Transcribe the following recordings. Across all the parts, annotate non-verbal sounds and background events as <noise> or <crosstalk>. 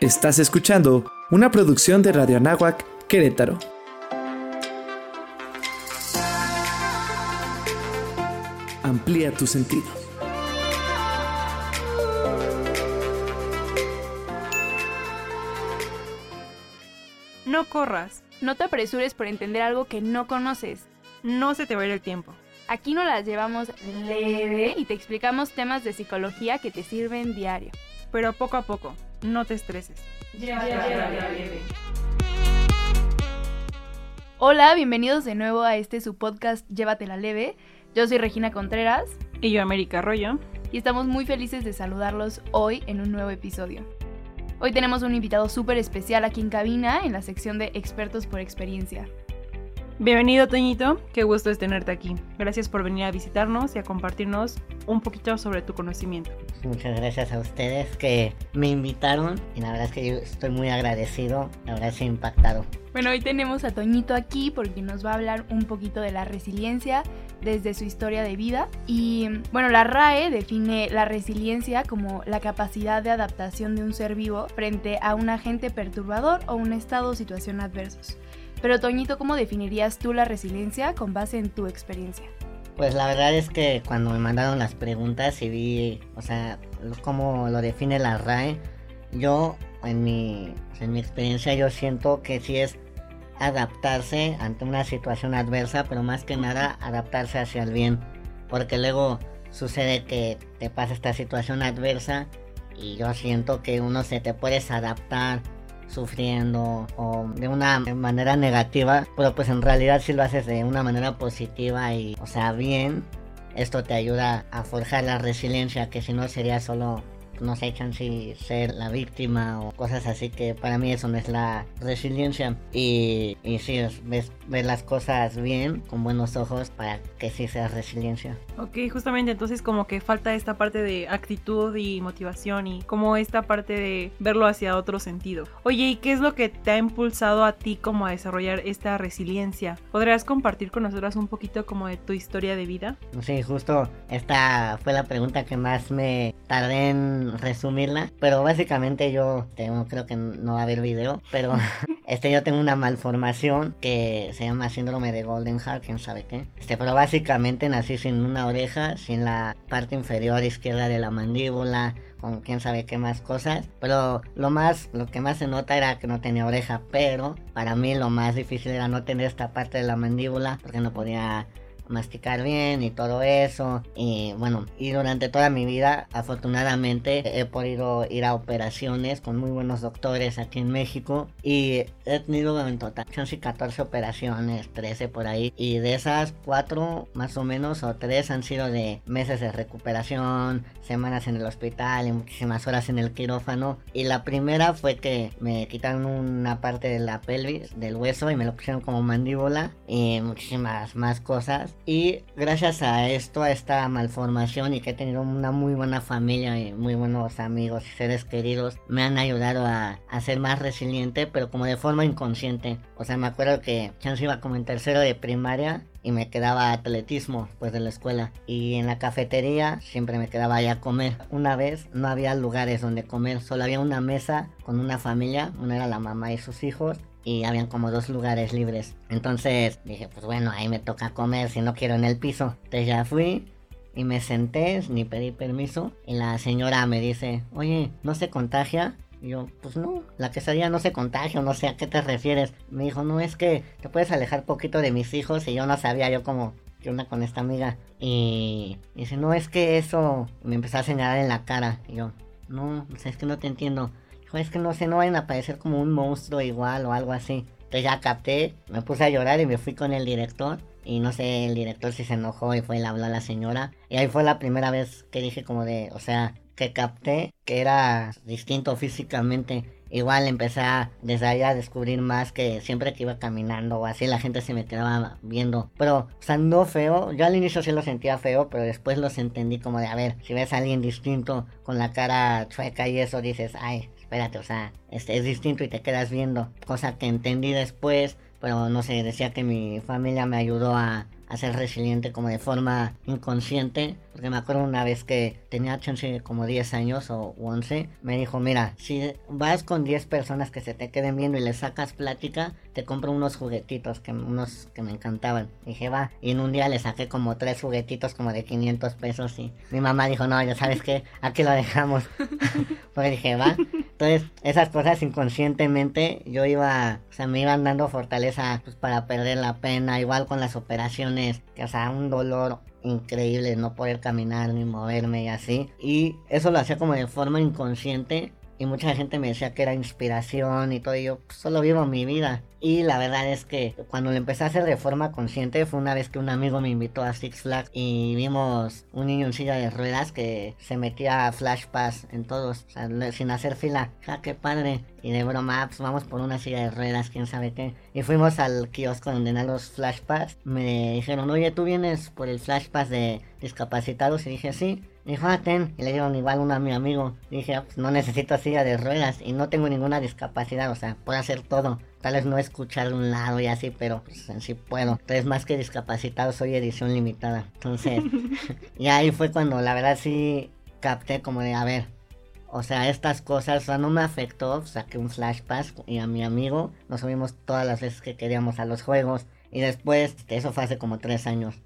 Estás escuchando una producción de Radio Anáhuac, Querétaro. Amplía tu sentido. No corras. No te apresures por entender algo que no conoces. No se te va a ir el tiempo. Aquí nos las llevamos leve y te explicamos temas de psicología que te sirven diario. Pero poco a poco, no te estreses. Hola, bienvenidos de nuevo a este su podcast Llévatela leve. Yo soy Regina Contreras Y yo, América Arroyo. y estamos muy felices de saludarlos hoy en un nuevo episodio. Hoy tenemos un invitado súper especial aquí en cabina en la sección de expertos por experiencia. Bienvenido, Toñito. Qué gusto es tenerte aquí. Gracias por venir a visitarnos y a compartirnos un poquito sobre tu conocimiento. Muchas gracias a ustedes que me invitaron y la verdad es que yo estoy muy agradecido, la verdad es impactado. Bueno, hoy tenemos a Toñito aquí porque nos va a hablar un poquito de la resiliencia desde su historia de vida. Y bueno, la RAE define la resiliencia como la capacidad de adaptación de un ser vivo frente a un agente perturbador o un estado o situación adversos. Pero Toñito, ¿cómo definirías tú la resiliencia con base en tu experiencia? Pues la verdad es que cuando me mandaron las preguntas y vi, o sea, cómo lo define la RAE, yo en mi, en mi experiencia yo siento que sí es adaptarse ante una situación adversa, pero más que nada adaptarse hacia el bien, porque luego sucede que te pasa esta situación adversa y yo siento que uno se te puedes adaptar sufriendo o de una manera negativa, pero pues en realidad si lo haces de una manera positiva y, o sea, bien, esto te ayuda a forjar la resiliencia que si no sería solo no sé, si ser la víctima o cosas así que para mí eso no es la resiliencia y, y sí, es- ves, ver las cosas bien, con buenos ojos para que sí sea resiliencia. Ok, justamente entonces como que falta esta parte de actitud y motivación y como esta parte de verlo hacia otro sentido. Oye, ¿y qué es lo que te ha impulsado a ti como a desarrollar esta resiliencia? ¿Podrías compartir con nosotras un poquito como de tu historia de vida? Sí, justo esta fue la pregunta que más me tardé en resumirla, pero básicamente yo tengo, creo que no va a haber video, pero <laughs> este yo tengo una malformación que se llama síndrome de Golden Heart, quién sabe qué. Este, pero básicamente nací sin una oreja, sin la parte inferior izquierda de la mandíbula, con quién sabe qué más cosas. Pero lo más, lo que más se nota era que no tenía oreja, pero para mí lo más difícil era no tener esta parte de la mandíbula, porque no podía masticar bien y todo eso. Y bueno y durante toda mi vida afortunadamente he podido ir a operaciones con muy buenos doctores aquí en México y he tenido en total casi 14 operaciones 13 por ahí. Y de esas cuatro más o menos o tres han sido de meses de recuperación semanas en el hospital y muchísimas horas en el quirófano. Y la primera fue que me quitaron una parte de la pelvis del hueso y me lo pusieron como mandíbula y muchísimas más cosas y gracias a esto a esta malformación y que he tenido una muy buena familia y muy buenos amigos y seres queridos me han ayudado a, ser más resiliente pero como de forma inconsciente. O sea me acuerdo que chance iba como en tercero de primaria y me quedaba atletismo pues de la escuela. Y en la cafetería siempre me quedaba allá a comer. Una vez no había lugares donde comer solo había una mesa con una familia una era la mamá y sus hijos y habían como dos lugares libres entonces dije pues bueno ahí me toca comer si no quiero en el piso entonces ya fui y me senté ni pedí permiso y la señora me dice oye no se contagia y yo, pues no, la quesadilla no se contagia, no sé a qué te refieres. Me dijo, no, es que te puedes alejar poquito de mis hijos y yo no sabía, yo como, ¿qué onda con esta amiga? Y dice, no, es que eso me empezó a señalar en la cara. Y yo, no, o sea, es que no te entiendo. Dijo, es que no sé, no vayan a parecer como un monstruo igual o algo así. Entonces ya capté, me puse a llorar y me fui con el director. Y no sé, el director si se enojó y fue y le habló a la señora. Y ahí fue la primera vez que dije como de, o sea, que capté que era distinto físicamente. Igual empecé a, desde ahí a descubrir más que siempre que iba caminando o así la gente se me quedaba viendo. Pero, o sea, no feo. Yo al inicio sí lo sentía feo, pero después los entendí como de, a ver, si ves a alguien distinto con la cara chueca y eso dices, ay, espérate, o sea, este es distinto y te quedas viendo. Cosa que entendí después, pero no sé, decía que mi familia me ayudó a, a ser resiliente como de forma inconsciente, Porque me acuerdo una vez que tenía chance como 10 años o 11, me dijo, mira, si vas con 10 personas que se te queden viendo y le sacas plática, te compro unos juguetitos, que, unos que me encantaban. dije, va, y en un día le saqué como tres juguetitos como de 500 pesos y mi mamá dijo, no, ya sabes qué, aquí lo dejamos. <laughs> Porque dije, va. Entonces, esas cosas inconscientemente yo iba, o sea, me iban dando fortaleza pues, para perder la pena, igual con las operaciones, que o sea, un dolor increíble no poder caminar ni moverme y así. Y eso lo hacía como de forma inconsciente y mucha gente me decía que era inspiración y todo, y yo pues, solo vivo mi vida. Y la verdad es que cuando lo empecé a hacer de forma consciente fue una vez que un amigo me invitó a Six Flags y vimos un niño en silla de ruedas que se metía a Flash Pass en todos, o sea, sin hacer fila. ¡Ja, qué padre! Y de broma, pues vamos por una silla de ruedas, quién sabe qué. Y fuimos al kiosco donde eran los Flash Pass. Me dijeron, oye, ¿tú vienes por el Flash Pass de discapacitados? Y dije, sí. Dijo, ah, ten. Y le dieron igual uno a mi amigo. dije, ah, pues no necesito silla de ruedas y no tengo ninguna discapacidad, o sea, puedo hacer todo. Tal vez no escuchar un lado y así, pero pues en sí puedo. Entonces, más que discapacitado, soy edición limitada. Entonces, <laughs> <laughs> y ahí fue cuando la verdad sí capté como de, a ver, o sea, estas cosas, o sea, no me afectó. Saqué un Flash Pass y a mi amigo nos subimos todas las veces que queríamos a los juegos. Y después, eso fue hace como tres años.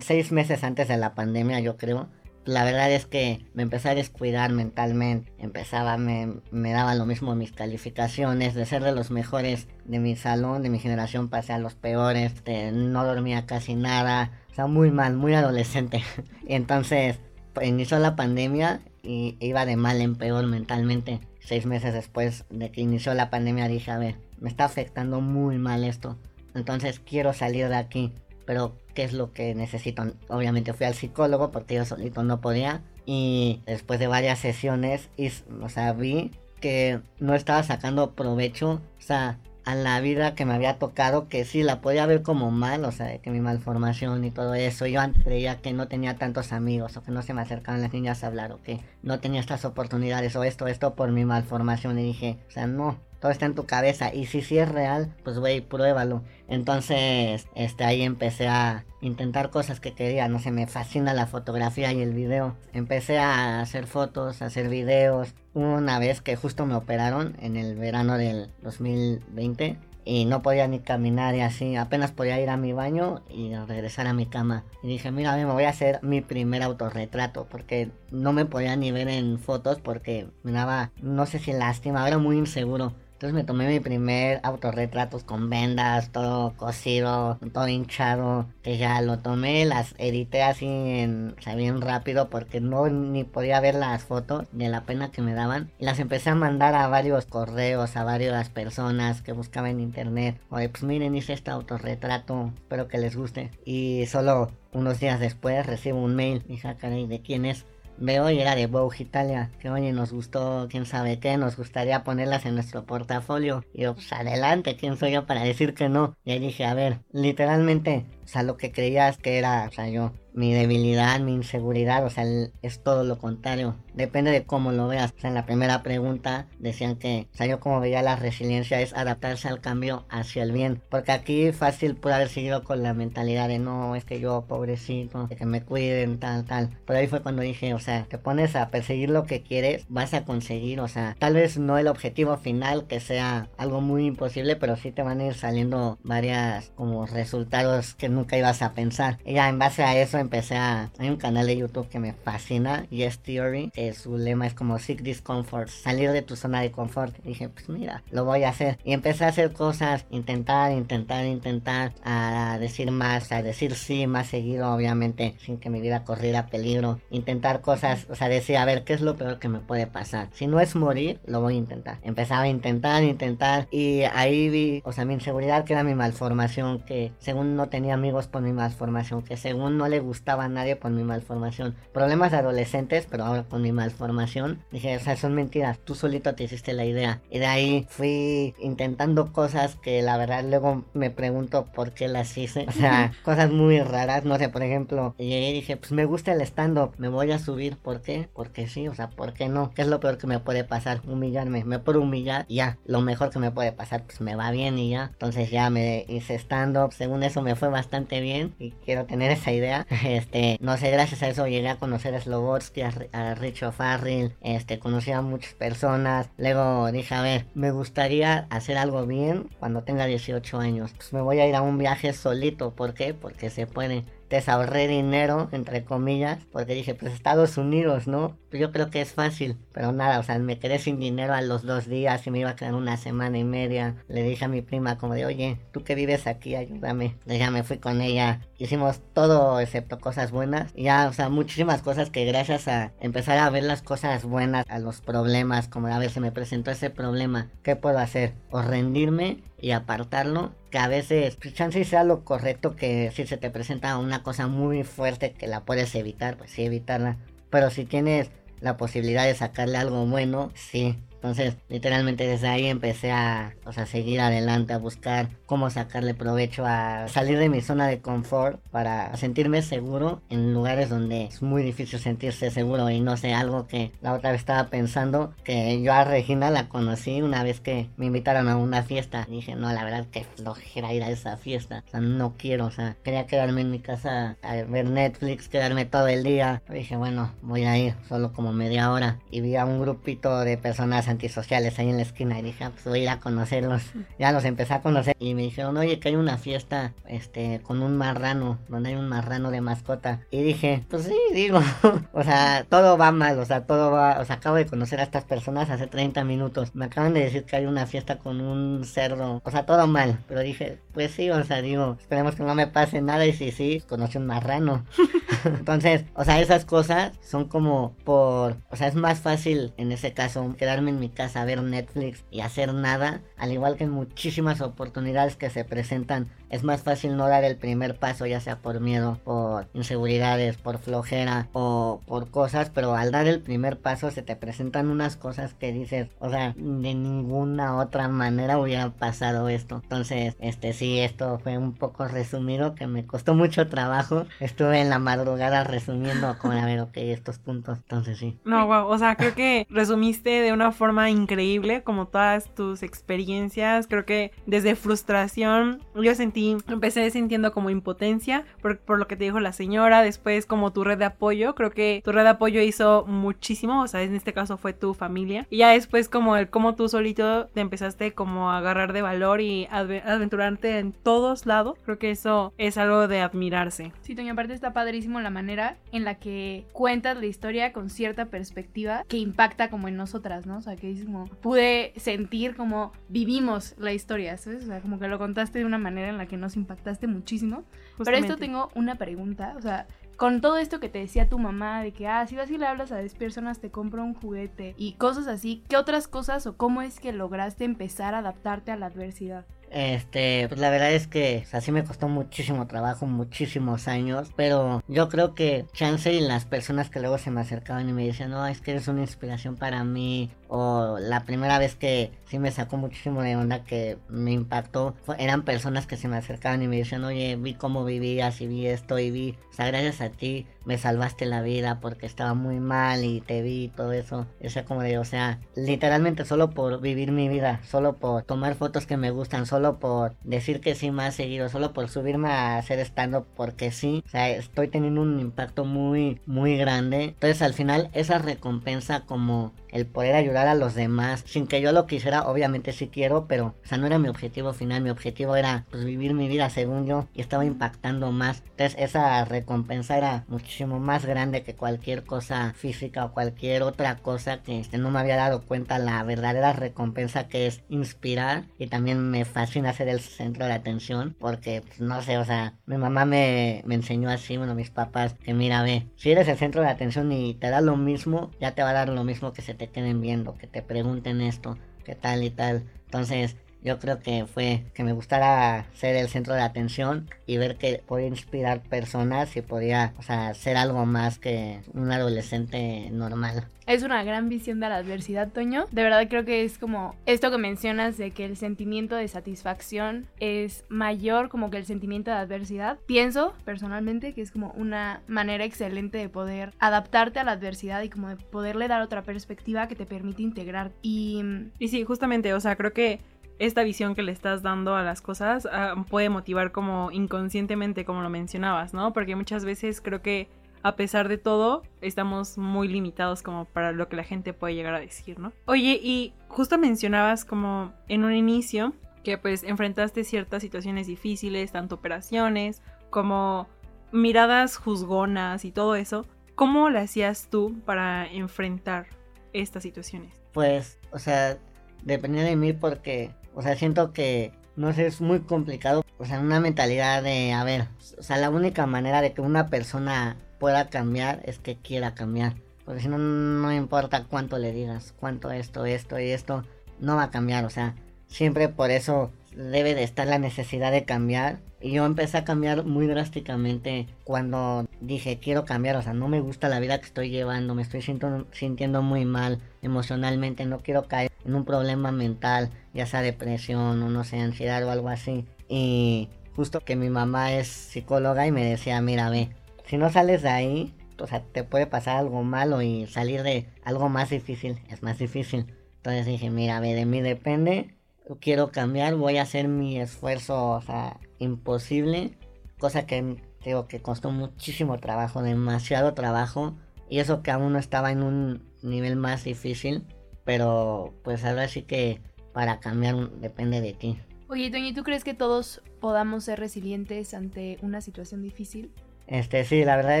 seis meses antes de la pandemia, yo creo la verdad es que me empecé a descuidar mentalmente. Empezaba, me, me daba lo mismo mis calificaciones, de ser de los mejores de mi salón, de mi generación, pasé a los peores, no dormía casi nada, o sea, muy mal, muy adolescente. <laughs> entonces pues, inició la pandemia y iba de mal en peor mentalmente. Seis meses después de que inició la pandemia dije, a ver, me está afectando muy mal esto. Entonces quiero salir de aquí pero ¿qué es lo que necesito? Obviamente fui al psicólogo porque yo solito no podía y después de varias sesiones, y, o sea, vi que no estaba sacando provecho, o sea, a la vida que me había tocado, que sí la podía ver como mal, o sea, que mi malformación y todo eso. Yo creía que no tenía tantos amigos, o que no se me acercaban las niñas a hablar, o que no tenía estas oportunidades, o esto, esto por mi malformación. Y dije, o sea, no, todo está en tu cabeza. Y si sí es real, pues güey, pruébalo. Entonces, este, ahí empecé a intentar cosas que quería. No sé, me fascina la fotografía y el video. Empecé a hacer fotos, a hacer videos. Una vez que justo me operaron en el verano del 2020 y no podía ni caminar y así, apenas podía ir a mi baño y regresar a mi cama. Y dije, mira, me voy a hacer mi primer autorretrato porque no me podía ni ver en fotos porque me daba, no sé si lástima, era muy inseguro. Entonces me tomé mi primer autorretratos con vendas, todo cosido, todo hinchado. Que ya lo tomé, las edité así en, bien rápido porque no ni podía ver las fotos de la pena que me daban. Y las empecé a mandar a varios correos, a varias personas que buscaban en internet. Oye, pues miren, hice este autorretrato, espero que les guste. Y solo unos días después recibo un mail. Dije, ah, caray, ¿de quién es? Veo era de Vogue Italia, que oye, nos gustó, quién sabe qué, nos gustaría ponerlas en nuestro portafolio. Y yo, pues adelante, ¿quién soy yo para decir que no? Y ahí dije, a ver, literalmente, sea, lo que creías que era, o sea, yo, mi debilidad, mi inseguridad, o sea, es todo lo contrario. Depende de cómo lo veas. O sea, en la primera pregunta decían que, o sea, yo como veía la resiliencia es adaptarse al cambio hacia el bien. Porque aquí fácil puede haber seguido con la mentalidad de no, es que yo pobrecito, que me cuiden, tal, tal. Pero ahí fue cuando dije, o sea, te pones a perseguir lo que quieres, vas a conseguir, o sea, tal vez no el objetivo final que sea algo muy imposible, pero sí te van a ir saliendo varias como resultados que nunca ibas a pensar. Y ya en base a eso empecé a... Hay un canal de YouTube que me fascina, Yes Theory, que su lema es como Seek Discomfort, salir de tu zona de confort. Y dije, pues mira, lo voy a hacer. Y empecé a hacer cosas, intentar, intentar, intentar, a decir más, a decir sí más seguido, obviamente, sin que mi vida corriera peligro. Intentar cosas, o sea, decir, a ver, ¿qué es lo peor que me puede pasar? Si no es morir, lo voy a intentar. Empezaba a intentar, intentar, y ahí vi, o sea, mi inseguridad, que era mi malformación, que según no tenía amigos por mi malformación, que según no le gustaba a nadie por mi malformación. Problemas de adolescentes, pero ahora con mi malformación. Dije, o sea, son mentiras. Tú solito te hiciste la idea. Y de ahí fui intentando cosas que la verdad luego me pregunto por qué las hice. O sea, <laughs> cosas muy raras. No sé, por ejemplo, llegué y dije, pues me gusta el stand-up. Me voy a subir. ¿Por qué? Porque sí. O sea, ¿por qué no? ¿Qué es lo peor que me puede pasar? Humillarme. Me puedo humillar. Y ya. Lo mejor que me puede pasar, pues me va bien y ya. Entonces ya me hice stand-up. Según eso me fue bastante bien y quiero tener esa idea. <laughs> Este, no sé, gracias a eso llegué a conocer a Slobodsky, a, a Richo Farrell, este, conocí a muchas personas. Luego dije, a ver, me gustaría hacer algo bien cuando tenga 18 años. Pues me voy a ir a un viaje solito. ¿Por qué? Porque se puede desahorré dinero, entre comillas, porque dije, pues Estados Unidos, ¿no? Pues yo creo que es fácil, pero nada, o sea, me quedé sin dinero a los dos días y me iba a quedar una semana y media. Le dije a mi prima como de, oye, tú que vives aquí, ayúdame. Ya me fui con ella. Hicimos todo excepto cosas buenas. Y ya, o sea, muchísimas cosas que gracias a empezar a ver las cosas buenas, a los problemas, como a ver, se me presentó ese problema, ¿qué puedo hacer? O rendirme y apartarlo, que a veces pues, chance sea lo correcto que si se te presenta una cosa muy fuerte que la puedes evitar, pues sí evitarla, pero si tienes la posibilidad de sacarle algo bueno, sí, entonces, literalmente desde ahí empecé a, o sea, seguir adelante, a buscar cómo sacarle provecho, a salir de mi zona de confort para sentirme seguro en lugares donde es muy difícil sentirse seguro y no sé, algo que la otra vez estaba pensando, que yo a Regina la conocí una vez que me invitaron a una fiesta. dije, no, la verdad que flojera ir a esa fiesta. O sea, no quiero, o sea, quería quedarme en mi casa a ver Netflix, quedarme todo el día. dije, bueno, voy a ir solo como media hora. Y vi a un grupito de personas antisociales ahí en la esquina y dije, ah, pues voy a ir a conocerlos. Ya los empecé a conocer y me dijeron, oye, que hay una fiesta este con un marrano, donde hay un marrano de mascota. Y dije, pues sí, digo, <laughs> o sea, todo va mal, o sea, todo va, o sea, acabo de conocer a estas personas hace 30 minutos. Me acaban de decir que hay una fiesta con un cerdo, o sea, todo mal. Pero dije, pues sí, o sea, digo, esperemos que no me pase nada y si sí, conoce un marrano. <laughs> Entonces, o sea, esas cosas son como por, o sea, es más fácil en ese caso quedarme en mi casa ver Netflix y hacer nada, al igual que en muchísimas oportunidades que se presentan es más fácil no dar el primer paso, ya sea por miedo, por inseguridades, por flojera o por cosas, pero al dar el primer paso se te presentan unas cosas que dices, o sea, de ninguna otra manera hubiera pasado esto. Entonces, este sí, esto fue un poco resumido, que me costó mucho trabajo. Estuve en la madrugada resumiendo como a ver, ok, estos puntos. Entonces sí. No, wow, o sea, creo que resumiste de una forma increíble como todas tus experiencias. Creo que desde frustración yo sentí empecé sintiendo como impotencia por, por, lo que te dijo la señora, después como tu red de apoyo, creo que tu red de apoyo hizo muchísimo, o sea, en este caso fue tu familia, y ya después como el cómo tú solito te empezaste como a agarrar de valor y aventurarte en todos lados, creo que eso es algo de admirarse. Sí, Toño, aparte está padrísimo la manera en la que cuentas la historia con cierta perspectiva que impacta como en nosotras, ¿no? O sea, que es como, pude sentir como vivimos la historia, ¿sabes? O sea, como que lo contaste de una manera en la que que nos impactaste muchísimo. Pero esto tengo una pregunta, o sea, con todo esto que te decía tu mamá de que, ah, si vas y le hablas a 10 personas, te compro un juguete y cosas así, ¿qué otras cosas o cómo es que lograste empezar a adaptarte a la adversidad? Este, pues la verdad es que así me costó muchísimo trabajo, muchísimos años, pero yo creo que chance y las personas que luego se me acercaban y me decían, no, es que eres una inspiración para mí, o la primera vez que sí me sacó muchísimo de onda que me impactó, eran personas que se me acercaban y me decían, oye, vi cómo vivías y vi esto y vi, o sea, gracias a ti me salvaste la vida porque estaba muy mal y te vi y todo eso. O sea, como de, o sea, literalmente solo por vivir mi vida, solo por tomar fotos que me gustan, solo por decir que sí más seguido, solo por subirme a hacer estando porque sí. O sea, estoy teniendo un impacto muy, muy grande. Entonces al final esa recompensa como el poder ayudar a los demás sin que yo lo quisiera, obviamente sí quiero, pero o sea, no era mi objetivo final, mi objetivo era pues, vivir mi vida según yo y estaba impactando más. Entonces esa recompensa era muchísimo más grande que cualquier cosa física o cualquier otra cosa que este, no me había dado cuenta la verdadera recompensa que es inspirar y también me fascina ser el centro de atención porque pues, no sé, o sea, mi mamá me, me enseñó así, bueno, mis papás, que mira, ve, si eres el centro de atención y te da lo mismo, ya te va a dar lo mismo que se te te queden viendo, que te pregunten esto, qué tal y tal. Entonces, yo creo que fue que me gustara ser el centro de atención y ver que podía inspirar personas y podía, o sea, ser algo más que un adolescente normal. Es una gran visión de la adversidad, Toño. De verdad creo que es como esto que mencionas de que el sentimiento de satisfacción es mayor como que el sentimiento de adversidad. Pienso personalmente que es como una manera excelente de poder adaptarte a la adversidad y como de poderle dar otra perspectiva que te permite integrar. Y, y sí, justamente, o sea, creo que esta visión que le estás dando a las cosas ah, puede motivar como inconscientemente, como lo mencionabas, ¿no? Porque muchas veces creo que a pesar de todo, estamos muy limitados como para lo que la gente puede llegar a decir, ¿no? Oye, y justo mencionabas como en un inicio que pues enfrentaste ciertas situaciones difíciles, tanto operaciones como miradas juzgonas y todo eso. ¿Cómo lo hacías tú para enfrentar estas situaciones? Pues, o sea, dependía de mí porque, o sea, siento que, no sé, es muy complicado. O sea, una mentalidad de, a ver, o sea, la única manera de que una persona pueda cambiar es que quiera cambiar. Porque si no, no importa cuánto le digas, cuánto esto, esto y esto, no va a cambiar. O sea, siempre por eso debe de estar la necesidad de cambiar. Y yo empecé a cambiar muy drásticamente cuando dije quiero cambiar, o sea, no me gusta la vida que estoy llevando, me estoy sintiendo, muy mal emocionalmente, no quiero caer en un problema mental, ya sea depresión o no sé, ansiedad o algo así. Y justo que mi mamá es psicóloga y me decía, mira, ve, si no sales de ahí, o sea, te puede pasar algo malo y salir de algo más difícil es más difícil. Entonces dije, mira, de mí depende, quiero cambiar, voy a hacer mi esfuerzo, o sea, imposible, cosa que digo que costó muchísimo trabajo, demasiado trabajo, y eso que aún no estaba en un nivel más difícil, pero pues ahora sí que para cambiar depende de ti. Oye, Toño, ¿tú crees que todos podamos ser resilientes ante una situación difícil? Este, sí, la verdad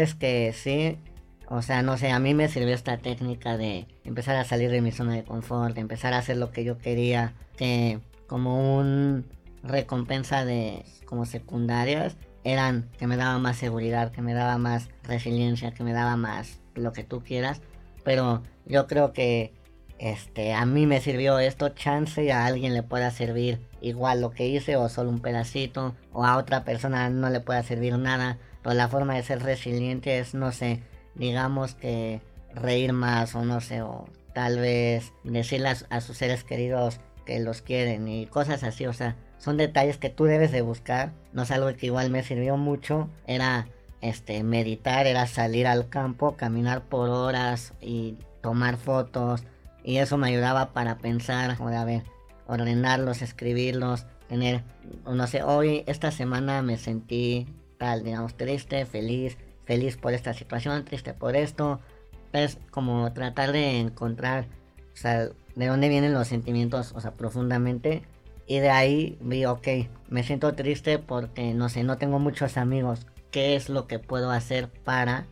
es que sí. O sea, no sé, a mí me sirvió esta técnica de empezar a salir de mi zona de confort, de empezar a hacer lo que yo quería, que como un recompensa de como secundarias eran que me daba más seguridad, que me daba más resiliencia, que me daba más lo que tú quieras, pero yo creo que este a mí me sirvió esto, chance y a alguien le pueda servir igual lo que hice o solo un pedacito o a otra persona no le pueda servir nada. Pero la forma de ser resiliente es, no sé, digamos que reír más o no sé, o tal vez decirle a, sus seres queridos que los quieren y cosas así, o sea, son detalles que tú debes de buscar, no es algo que igual me sirvió mucho, era este meditar, era salir al campo, caminar por horas y tomar fotos y eso me ayudaba para pensar, a ver, ordenarlos, escribirlos, tener, no sé, hoy esta semana me sentí digamos, triste, feliz, feliz por esta situación, triste por esto. Es como tratar de encontrar, o de dónde vienen los sentimientos, o sea, profundamente. Y de ahí vi, ok, me siento triste porque, no sé, no tengo muchos amigos. ¿Qué es lo que puedo hacer para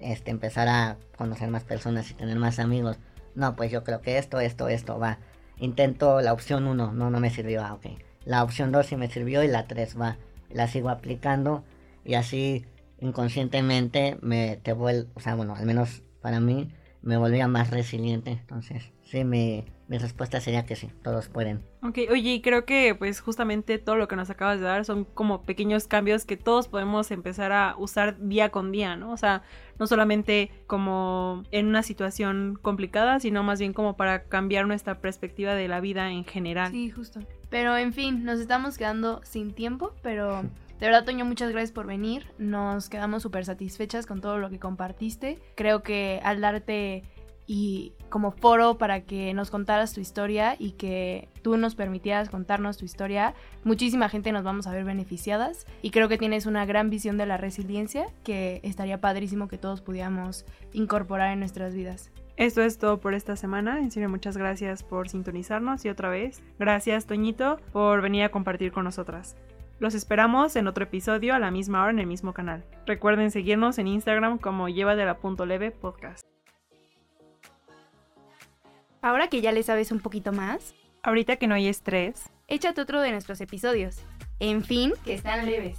este, empezar a conocer más personas y tener más amigos? No, pues yo creo que esto, esto, esto va. Intento la opción 1, no, no me sirvió, ah, ok. La opción 2 sí me sirvió y la 3 va. La sigo aplicando y así inconscientemente me te vuelvo, o sea, bueno, al menos para mí me volvía más resiliente. Entonces, sí, mi, mi respuesta sería que sí, todos pueden. Ok, oye, y creo que pues justamente todo lo que nos acabas de dar son como pequeños cambios que todos podemos empezar a usar día con día, ¿no? O sea, no solamente como en una situación complicada, sino más bien como para cambiar nuestra perspectiva de la vida en general. Sí, justo. Pero en fin, nos estamos quedando sin tiempo, pero... De verdad, Toño, muchas gracias por venir. Nos quedamos súper satisfechas con todo lo que compartiste. Creo que al darte y como foro para que nos contaras tu historia y que tú nos permitieras contarnos tu historia, muchísima gente nos vamos a ver beneficiadas y creo que tienes una gran visión de la resiliencia que estaría padrísimo que todos pudiéramos incorporar en nuestras vidas. Esto es todo por esta semana. En serio, muchas gracias por sintonizarnos y otra vez, gracias Toñito por venir a compartir con nosotras. Los esperamos en otro episodio a la misma hora en el mismo canal. Recuerden seguirnos en Instagram como lleva de la punto leve podcast. Ahora que ya le sabes un poquito más, ahorita que no hay estrés, échate otro de nuestros episodios. En fin, que están leves.